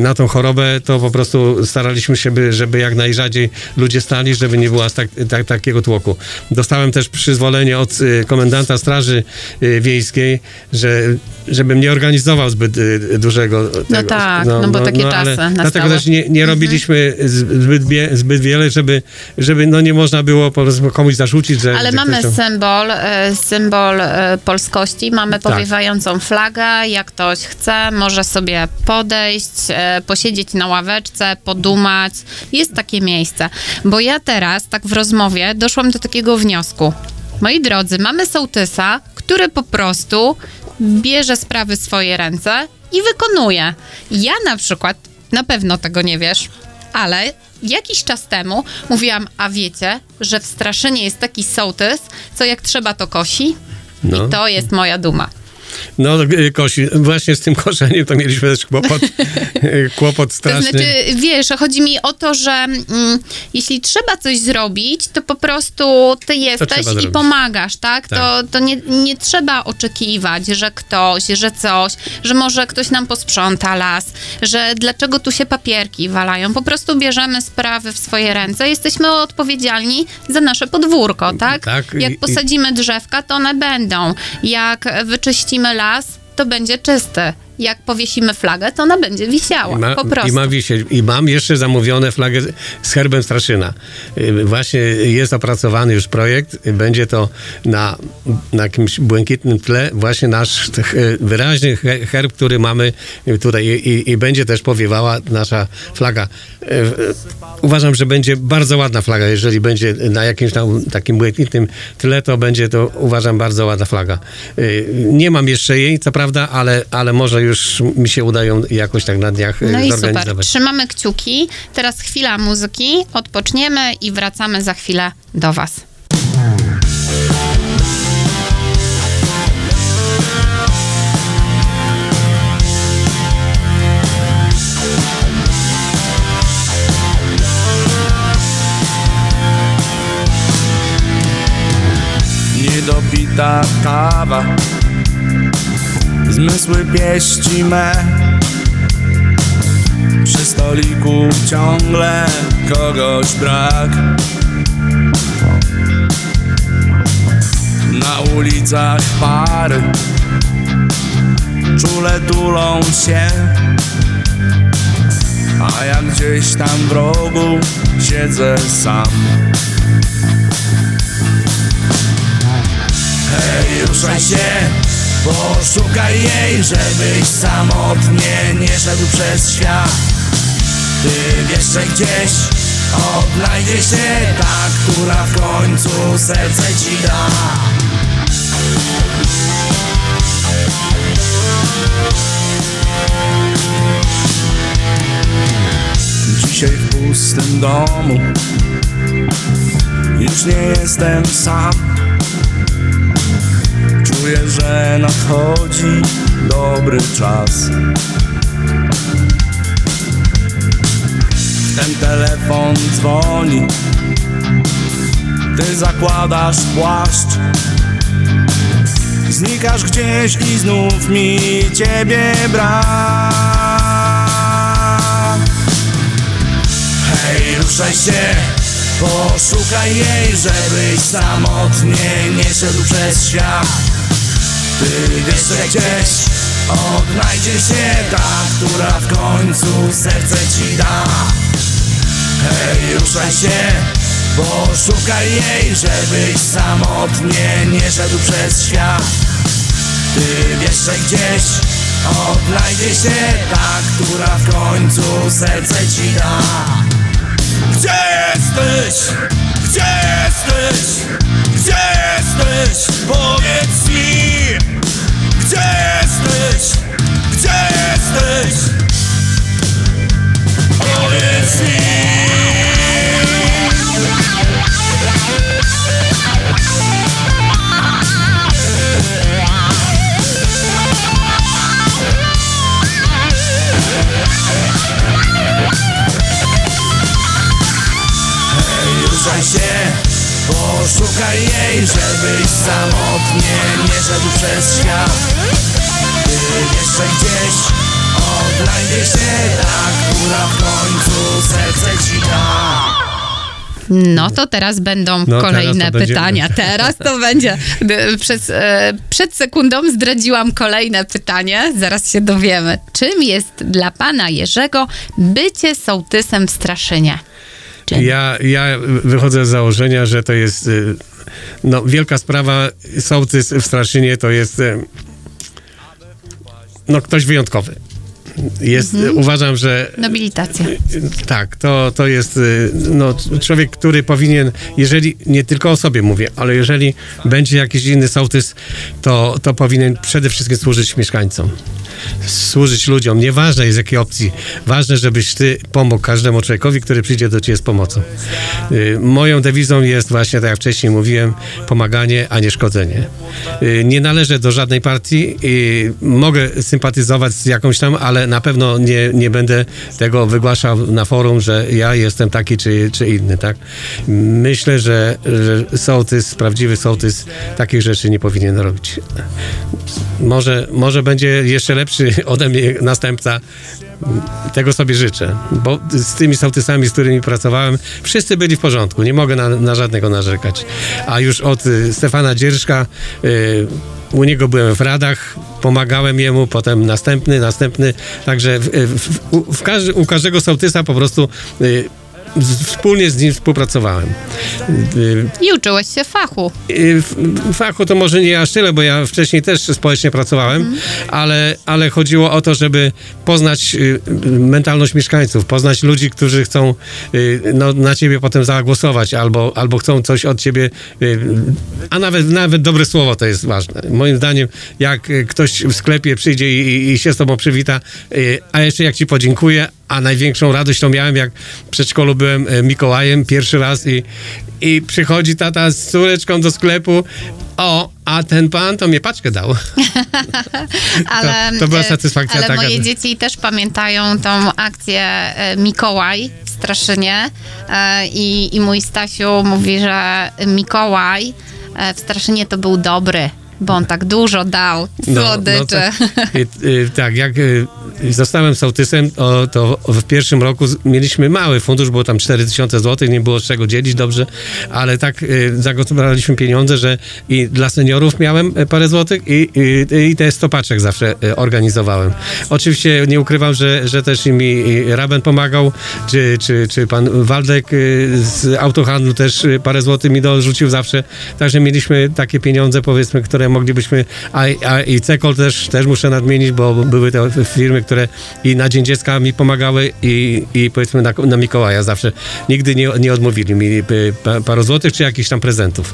S2: na tą chorobę, to po prostu staraliśmy się, by żeby, jak najrzadziej ludzie stali, żeby nie było aż tak, tak, takiego tłoku. Dostałem też przyzwolenie od y, komendanta Straży y, Wiejskiej, że żebym nie organizował zbyt y, dużego
S3: No
S2: tego.
S3: tak, no bo takie
S2: ale
S3: czasy
S2: Dlatego też nie, nie robiliśmy zbyt, wie, zbyt wiele, żeby, żeby no nie można było po prostu komuś zarzucić, że...
S3: Ale
S2: że
S3: mamy
S2: ktoś
S3: symbol, e, symbol e, polskości, mamy
S2: Tak.
S3: powiewającą flagę. Jak ktoś chce, może sobie podejść, e, posiedzieć na ławeczce, podumać. Jest takie miejsce. Bo ja teraz, tak w rozmowie, doszłam do takiego wniosku. Moi drodzy, mamy sołtysa, który po prostu bierze sprawy w swoje ręce i wykonuje. Ja na przykład, na pewno tego nie wiesz, ale jakiś czas temu mówiłam, a wiecie, że w Straszynie jest taki sołtys, co jak trzeba to kosi?
S2: No.
S3: I to jest moja duma.
S2: No, y, Kosi, właśnie z tym koszeniem to mieliśmy też kłopot, y, kłopot
S3: To
S2: straszny.
S3: znaczy, wiesz, chodzi mi o to, że mm, jeśli trzeba coś zrobić, to po prostu ty jesteś i
S2: zrobić.
S3: pomagasz, tak?
S2: Tak.
S3: To, to nie, nie trzeba oczekiwać, że ktoś, że coś, że może ktoś nam posprząta las, że dlaczego tu się papierki walają. Po prostu bierzemy sprawy w swoje ręce, jesteśmy odpowiedzialni za nasze podwórko, tak?
S2: Tak,
S3: Jak posadzimy drzewka, to one będą. Jak wyczyścimy las, to będzie czysty. Jak powiesimy flagę, to ona będzie wisiała.
S2: I, ma,
S3: po prostu.
S2: I mam wisieć. I mam jeszcze zamówione flagę z- herbem Straszyna. Y, Właśnie jest opracowany już projekt. Będzie to na, na jakimś błękitnym tle właśnie nasz wyraźny he- herb, który mamy tutaj i, i, będzie też powiewała nasza flaga. Y, Uważam, że będzie bardzo ładna flaga. Jeżeli będzie na jakimś tam takim błękitnym tle, to będzie to uważam bardzo ładna flaga. Y, Nie mam jeszcze jej, co prawda, ale, ale może już mi się udają jakoś tak na dniach y,
S3: No i super.
S2: zorganizować.
S3: Trzymamy kciuki. Teraz chwila muzyki, odpoczniemy i wracamy za chwilę do Was.
S5: Niedopita kawa Zmysły pieści me. Przy stoliku ciągle kogoś brak. Na ulicach pary Czule tulą się. A ja gdzieś tam w rogu siedzę sam. Hej, ruszaj się, poszukaj jej, żebyś samotnie nie szedł przez świat. Ty wiesz, gdzieś odnajdzie się ta, która w końcu serce ci da. Dzisiaj w pustym domu już nie jestem sam. Czuję, że nadchodzi dobry czas. Ten telefon dzwoni. Ty zakładasz płaszcz. Znikasz gdzieś i znów mi ciebie brak. Hej, ruszaj się, poszukaj jej, żebyś samotnie nie szedł przez świat. Że gdzieś odnajdzie się ta, która w końcu serce ci da. Hej, ruszaj się, poszukaj jej, żebyś samotnie nie szedł przez świat. Ty wiesz, że gdzieś odnajdzie się ta, która w końcu serce ci da. Gdzie jesteś? Gdzie jesteś? Gdzie jesteś? Powiedz mi! Gdzie jesteś? Gdzie jesteś? Powiedz mi! Ruszaj poszukaj jej, żebyś samotnie nie szedł przez świat. Ty że gdzieś Odnajdzie się ta, która w końcu serce ci da
S3: No to teraz będą
S2: No, teraz
S3: kolejne
S2: będzie-
S3: pytania. Teraz to będzie. Przez, e, przed sekundą zdradziłam kolejne pytanie. Zaraz się dowiemy. Czym jest dla pana Jerzego bycie sołtysem w Straszynie?
S2: Ja, ja wychodzę z założenia, że to jest y, no, wielka sprawa. Sołtys w Straszynie to jest y, no, ktoś wyjątkowy. Jest,
S3: Mhm.
S2: Uważam, że
S3: Nobilitacja.
S2: tak, to, to jest y, no, człowiek, który powinien, jeżeli, nie tylko o sobie mówię, ale jeżeli będzie jakiś inny sołtys, to, to powinien przede wszystkim służyć mieszkańcom. Służyć ludziom. Nieważne jest jakiej opcji. Ważne, żebyś ty pomógł każdemu człowiekowi, który przyjdzie do ciebie z pomocą. Y, Moją dewizą jest właśnie, tak jak wcześniej mówiłem, pomaganie, a nie szkodzenie. Y, Nie należę do żadnej partii i mogę sympatyzować z jakąś tam, ale na pewno nie, nie będę tego wygłaszał na forum, że ja jestem taki czy, czy inny, tak? Myślę, że, że sołtys, prawdziwy sołtys takich rzeczy nie powinien robić. Może, może będzie jeszcze lepszy ode mnie następca. Tego sobie życzę, bo z tymi sołtysami, z którymi pracowałem, wszyscy byli w porządku, nie mogę na, na żadnego narzekać. A już od y, Stefana Dzierżka, y, u niego byłem w radach, pomagałem jemu, potem następny, następny, także w, w, u, w każdy, u każdego sołtysa po prostu y, z, wspólnie z nim współpracowałem. Y,
S3: I uczyłeś się fachu.
S2: Y, fachu to może nie aż tyle, bo ja wcześniej też społecznie pracowałem, ale, ale chodziło o to, żeby poznać y, mentalność mieszkańców, poznać ludzi, którzy chcą no, na ciebie potem zagłosować albo, albo chcą coś od ciebie, a nawet, nawet dobre słowo to jest ważne. Moim zdaniem, jak ktoś w sklepie przyjdzie i, i- się z tobą przywita, a jeszcze jak ci podziękuję, a największą radość to miałem, jak w przedszkolu byłem e, Mikołajem pierwszy raz i, i przychodzi tata z córeczką do sklepu. O, a ten pan to mnie paczkę dał.
S3: Ale,
S2: to była
S3: e,
S2: satysfakcja
S3: ale
S2: taka,
S3: moje dzieci też pamiętają tą akcję e, Mikołaj w Straszynie i, i mój Stasiu mówi, że Mikołaj w Straszynie to był dobry, bo on tak dużo dał słodyczy.
S2: tak, Y, y, tak, jak y, zostałem sołtysem, o, to w pierwszym roku mieliśmy mały fundusz, było tam 4000 zł, nie było z czego dzielić dobrze, ale tak y, zagospodarowaliśmy pieniądze, że i dla seniorów miałem y, parę złotych i, i, i te stopaczek zawsze organizowałem. Oczywiście nie ukrywam, że, że też i mi Raben pomagał, czy, czy, czy pan Waldek z autohandlu też parę złotych mi dorzucił zawsze, także mieliśmy takie pieniądze powiedzmy, które moglibyśmy, a, a i Cekol też, też muszę nadmienić, bo były te firmy, które i na Dzień Dziecka mi pomagały i, i powiedzmy na, na Mikołaja zawsze. Nigdy nie, nie odmówili mi y, pa- paru złotych, czy jakichś tam prezentów,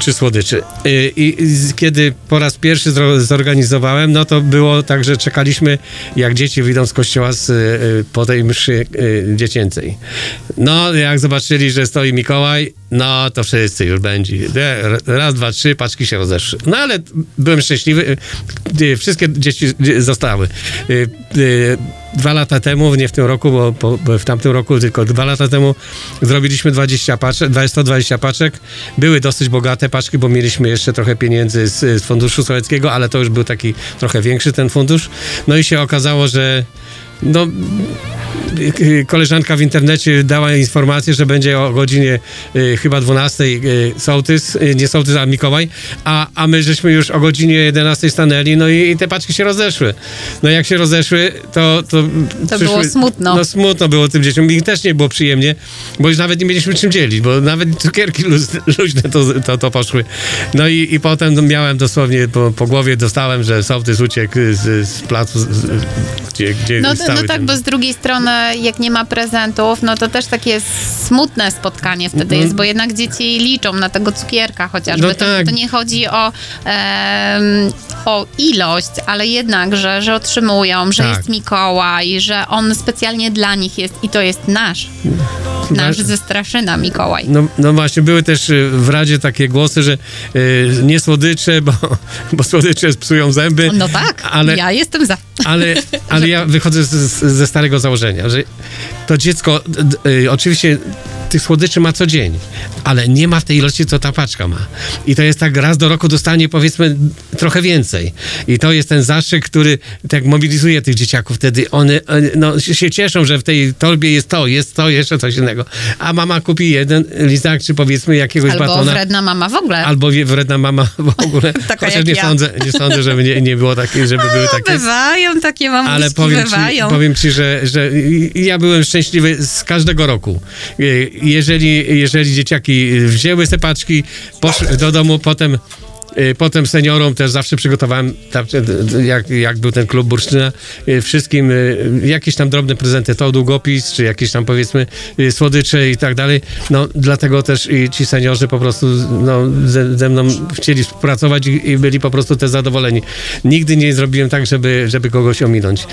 S2: czy słodyczy. Y, I z- kiedy po raz pierwszy zorganizowałem, no to było tak, że czekaliśmy, jak dzieci wyjdą z kościoła z, y, po tej mszy y, dziecięcej. No, jak zobaczyli, że stoi Mikołaj, no to wszyscy już będzie. De- Raz, dwa, trzy, paczki się rozeszły. No ale byłem szczęśliwy. y, y, Wszystkie dzieci y, zostały. Dwa lata temu, nie w tym roku, bo, bo, bo w tamtym roku, tylko dwa lata temu zrobiliśmy 20 paczek, 120 paczek. Były dosyć bogate paczki, bo mieliśmy jeszcze trochę pieniędzy z, z funduszu sowieckiego, ale to już był taki trochę większy ten fundusz. No i się okazało, że no, y, koleżanka w internecie dała informację, że będzie o godzinie y, chyba 12 y, sołtys, y, nie sołtys, a Mikołaj, a, a my żeśmy już o godzinie 11 stanęli, no i, i te paczki się rozeszły. No jak się rozeszły, to... To,
S3: To było smutno.
S2: No smutno było tym dzieciom, mi też nie było przyjemnie, bo już nawet nie mieliśmy czym dzielić, bo nawet cukierki luźne to, to, to poszły. No i, i potem miałem dosłownie po, po głowie, dostałem, że sołtys uciekł z, z placu, z, gdzie, gdzie
S3: No, no tak,
S2: ten-
S3: bo z drugiej strony, jak nie ma prezentów, no to też takie smutne spotkanie wtedy jest, bo jednak dzieci liczą na tego cukierka chociażby.
S2: No
S3: to,
S2: tak.
S3: to nie chodzi o, em, o ilość, ale jednak, że, że otrzymują, że
S2: Tak.
S3: jest Mikołaj, że on specjalnie dla nich jest i to jest nasz. Nasz
S2: Nasz-
S3: ze Straszyna Mikołaj.
S2: No, no właśnie, były też y, w Radzie takie głosy, że y, nie słodycze, bo, bo słodycze psują zęby.
S3: No tak,
S2: ale,
S3: ja jestem za.
S2: ale, ale ja wychodzę z, ze starego założenia, że to dziecko, y, oczywiście tych słodyczy ma co dzień, ale nie ma w tej ilości, co ta paczka ma. I to jest tak, raz do roku dostanie powiedzmy trochę więcej. I to jest ten zastrzyk, który tak mobilizuje tych dzieciaków. Wtedy one, one no, się cieszą, że w tej torbie jest to, jest to, jeszcze coś innego. A mama kupi jeden lizak, czy powiedzmy jakiegoś
S3: Albo
S2: batona.
S3: wredna mama w ogóle.
S2: Albo wredna mama w ogóle.
S3: Taka
S2: Chociaż nie
S3: ja.
S2: sądzę, nie sądzę, żeby nie, nie było takie, żeby były takie.
S3: Bywają takie mamuśki,
S2: Ale powiem ci, powiem ci, że, że ja byłem szczęśliwy z każdego roku. Jeżeli, jeżeli dzieciaki wzięły te paczki, poszły do domu, potem Potem seniorom też zawsze przygotowałem, tam, y, jak, jak był ten klub Bursztyna, y, wszystkim y, jakieś tam drobne prezenty, to długopis, czy jakieś tam powiedzmy y, słodycze i tak dalej. No dlatego też i ci seniorzy po prostu no, ze, ze mną chcieli współpracować i, i byli po prostu też zadowoleni. Nigdy nie zrobiłem tak, żeby, żeby kogoś ominąć.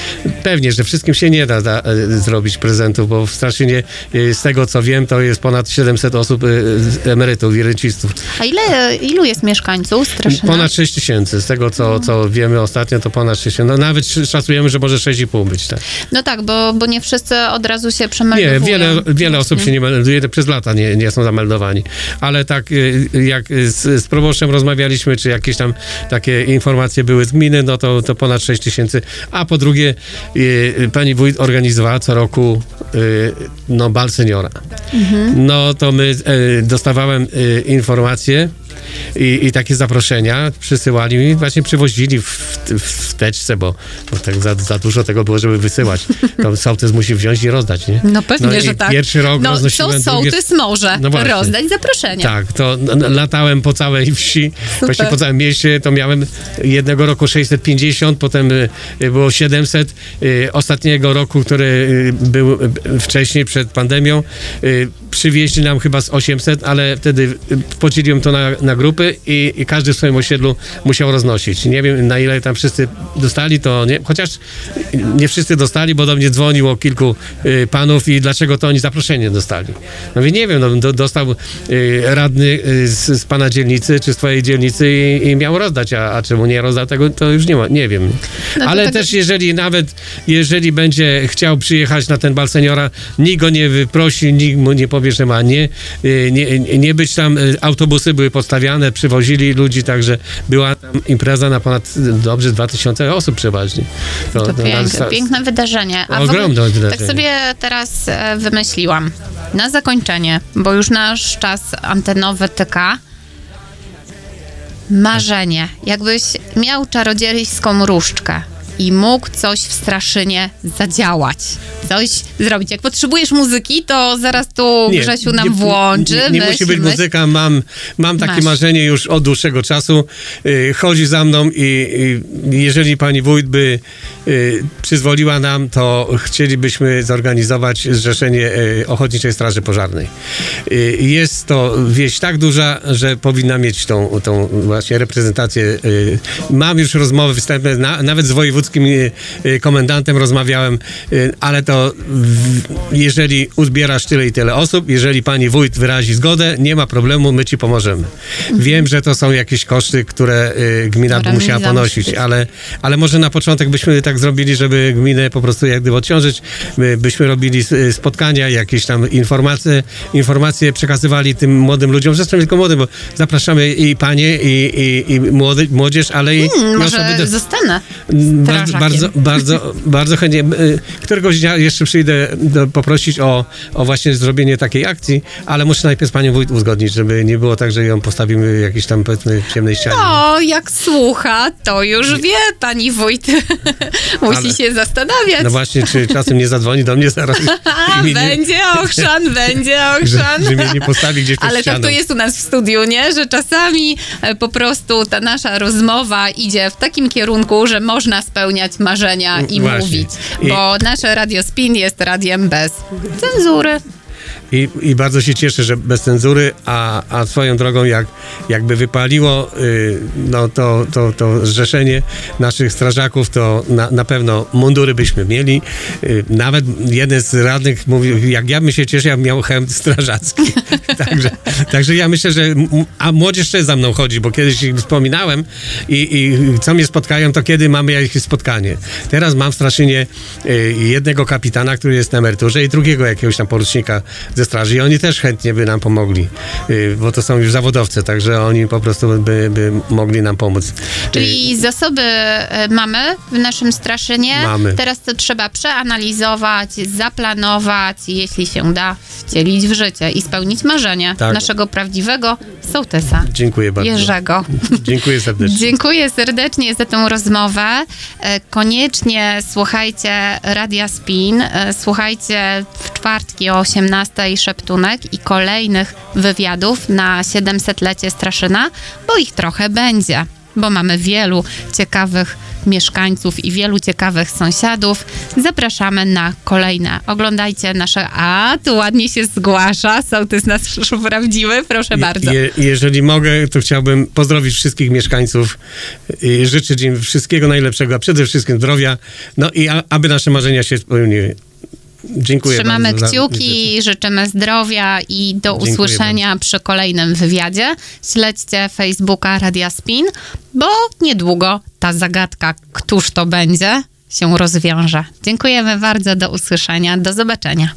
S2: Pewnie, że wszystkim się nie da, da zrobić prezentów, bo w Straszynie z tego co wiem, to jest ponad 700 osób emerytów i rencistów.
S3: A ile, ilu jest mieszkańców Straszyna?
S2: Ponad 6 tysięcy. Z tego co, co wiemy ostatnio, to ponad 6 tysięcy. No nawet szacujemy, że może 6,5 być. Tak.
S3: No tak, bo, bo nie wszyscy od razu się przemeldowują.
S2: Nie, wiele, wiele osób się nie melduje, przez lata nie, nie są zameldowani. Ale tak y, jak z, z proboszczem rozmawialiśmy, czy jakieś tam takie informacje były z gminy, no to, to ponad 6 tysięcy. A po drugie, y, pani wójt organizowała co roku y, no, bal seniora. No to my y, dostawałem y, informacje i, i takie zaproszenia przysyłali mi, właśnie przywozili w, w teczce, bo, bo tak za, za dużo tego było, żeby wysyłać. To sołtys musi wziąć i rozdać, nie?
S3: No pewnie,
S2: i
S3: że tak.
S2: Pierwszy rok
S3: no,
S2: roznosiłem
S3: co
S2: drugie-
S3: sołtys może
S2: No właśnie.
S3: rozdać zaproszenia.
S2: Tak, to latałem po całej wsi, właśnie po całym mieście, to miałem jednego roku 650, potem y, było 700, y, ostatniego roku, który y, był wcześniej, przed pandemią, przywieźli nam chyba z 800, ale wtedy y, podzieliłem to na, na grupy i, i każdy w swoim osiedlu musiał roznosić. Nie wiem, na ile tam wszyscy dostali, to nie, chociaż nie wszyscy dostali, bo do mnie dzwoniło kilku y, panów i dlaczego to oni zaproszenie dostali. No więc nie wiem, no, do, dostał y, radny y, z, z pana dzielnicy, czy z twojej dzielnicy i, i miał rozdać, a, a czemu nie rozdał tego, to już nie ma, nie wiem.
S3: No
S2: Ale
S3: tak-
S2: też jeżeli nawet, jeżeli będzie chciał przyjechać na ten bal seniora, nikt go nie wyprosi, nikt mu nie powie, że ma nie, y, nie, nie być tam, y, autobusy były podstawiane, przywozili ludzi, także była tam impreza na ponad y, dobrze 2000 osób przeważnie.
S3: To
S2: no,
S3: piękne, piękne wydarzenie. A
S2: Ogromne
S3: ogóle,
S2: wydarzenie.
S3: Tak sobie teraz e, wymyśliłam. Na zakończenie, bo już nasz czas antenowy tyka. Marzenie. Jakbyś miał czarodziejską różdżkę i mógł coś w Straszynie zadziałać. Coś zrobić. Jak potrzebujesz muzyki, to zaraz tu Grzesiu nam
S2: nie-
S3: włączy.
S2: Nie, nie
S3: myśl,
S2: musi być
S3: myśl.
S2: muzyka, mam, mam takie
S3: Masz.
S2: marzenie już od dłuższego czasu. Y, chodzi za mną i, i jeżeli pani wójt by y, przyzwoliła nam, to chcielibyśmy zorganizować zrzeszenie y, Ochotniczej Straży Pożarnej. Y, jest to wieś tak duża, że powinna mieć tą, tą właśnie reprezentację. Y, mam już rozmowy wstępne, na, nawet z wojewódzkim y, y, komendantem rozmawiałem, y, ale to jeżeli uzbierasz tyle i tyle osób, jeżeli pani wójt wyrazi zgodę, nie ma problemu, my ci pomożemy. Wiem, że to są jakieś koszty, które gmina by musiała ponosić, ale, ale może na początek byśmy tak zrobili, żeby gminę po prostu jak gdyby odciążyć, My byśmy robili spotkania, jakieś tam informacje, informacje przekazywali tym młodym ludziom, zresztą tylko młodym, bo zapraszamy i panie, i, i, i młody, młodzież, ale i, i
S3: Hmm, Może
S2: osoby... do-
S3: zostanę
S2: bardzo, bardzo, bardzo, bardzo chętnie. Y, Któregoś dnia jeszcze przyjdę poprosić o, o właśnie zrobienie takiej akcji, ale muszę najpierw z panią wójt uzgodnić, żeby nie było tak, że ją postawimy jakiejś tam powiedzmy w ciemnej ścianie.
S3: O, jak słucha, to już wie pani wójt. Musi
S2: Ale-
S3: się zastanawiać.
S2: No właśnie, czy czasem nie zadzwoni do mnie zaraz nie,
S3: będzie ochrzan, będzie
S2: że,
S3: ochrzan.
S2: że mnie nie postawi gdzieś
S3: Ale tak to jest u nas w studiu, nie? Że czasami e, po prostu ta nasza rozmowa idzie w takim kierunku, że można spełniać marzenia i
S2: Właśnie.
S3: mówić.
S2: I-
S3: Bo nasze Radio Spin jest radiem bez cenzury.
S2: I, I bardzo się cieszę, że bez cenzury, a, a swoją drogą, jak, jakby wypaliło y, no to, to, to zrzeszenie naszych strażaków, to na, na pewno mundury byśmy mieli. Y, nawet jeden z radnych mówił, jak ja bym się cieszył, ja bym miał hełm strażacki. także, także ja myślę, że a młodzież też za mną chodzi, bo kiedyś ich wspominałem i, i co mnie spotkają, to kiedy mamy jakieś spotkanie. Teraz mam w Straszynie y, jednego kapitana, który jest na emeryturze i drugiego jakiegoś tam porucznika ze straży i oni też chętnie by nam pomogli, y, bo to są już zawodowcy, także oni po prostu by, by mogli nam pomóc. Y,
S3: Czyli zasoby e, mamy w naszym Straszynie.
S2: Mamy.
S3: Teraz to trzeba przeanalizować, zaplanować i jeśli się da, wcielić w życie i spełnić marzenie
S2: Tak.
S3: naszego prawdziwego sołtysa.
S2: Dziękuję bardzo.
S3: Jerzego.
S2: Dziękuję serdecznie.
S3: Dziękuję serdecznie za tę rozmowę. Koniecznie słuchajcie Radia Spin. Słuchajcie w czwartki o 18 Szeptunek i kolejnych wywiadów na 700-lecie Straszyna, bo ich trochę będzie. Bo mamy wielu ciekawych mieszkańców i wielu ciekawych sąsiadów. Zapraszamy na kolejne. Oglądajcie nasze. A, tu ładnie się zgłasza. Sołtys nasz prawdziwy. Proszę bardzo.
S2: Je, jeżeli mogę, to chciałbym pozdrowić wszystkich mieszkańców, y, życzyć im wszystkiego najlepszego, a przede wszystkim zdrowia, no i a, aby nasze marzenia się spełniły. Dziękuję
S3: Trzymamy
S2: bardzo
S3: kciuki, życzymy zdrowia i do
S2: Dziękuję
S3: usłyszenia przy kolejnym wywiadzie. Śledźcie Facebooka Radia Spin, bo niedługo ta zagadka, któż to będzie, się rozwiąże. Dziękujemy bardzo, do usłyszenia, do zobaczenia.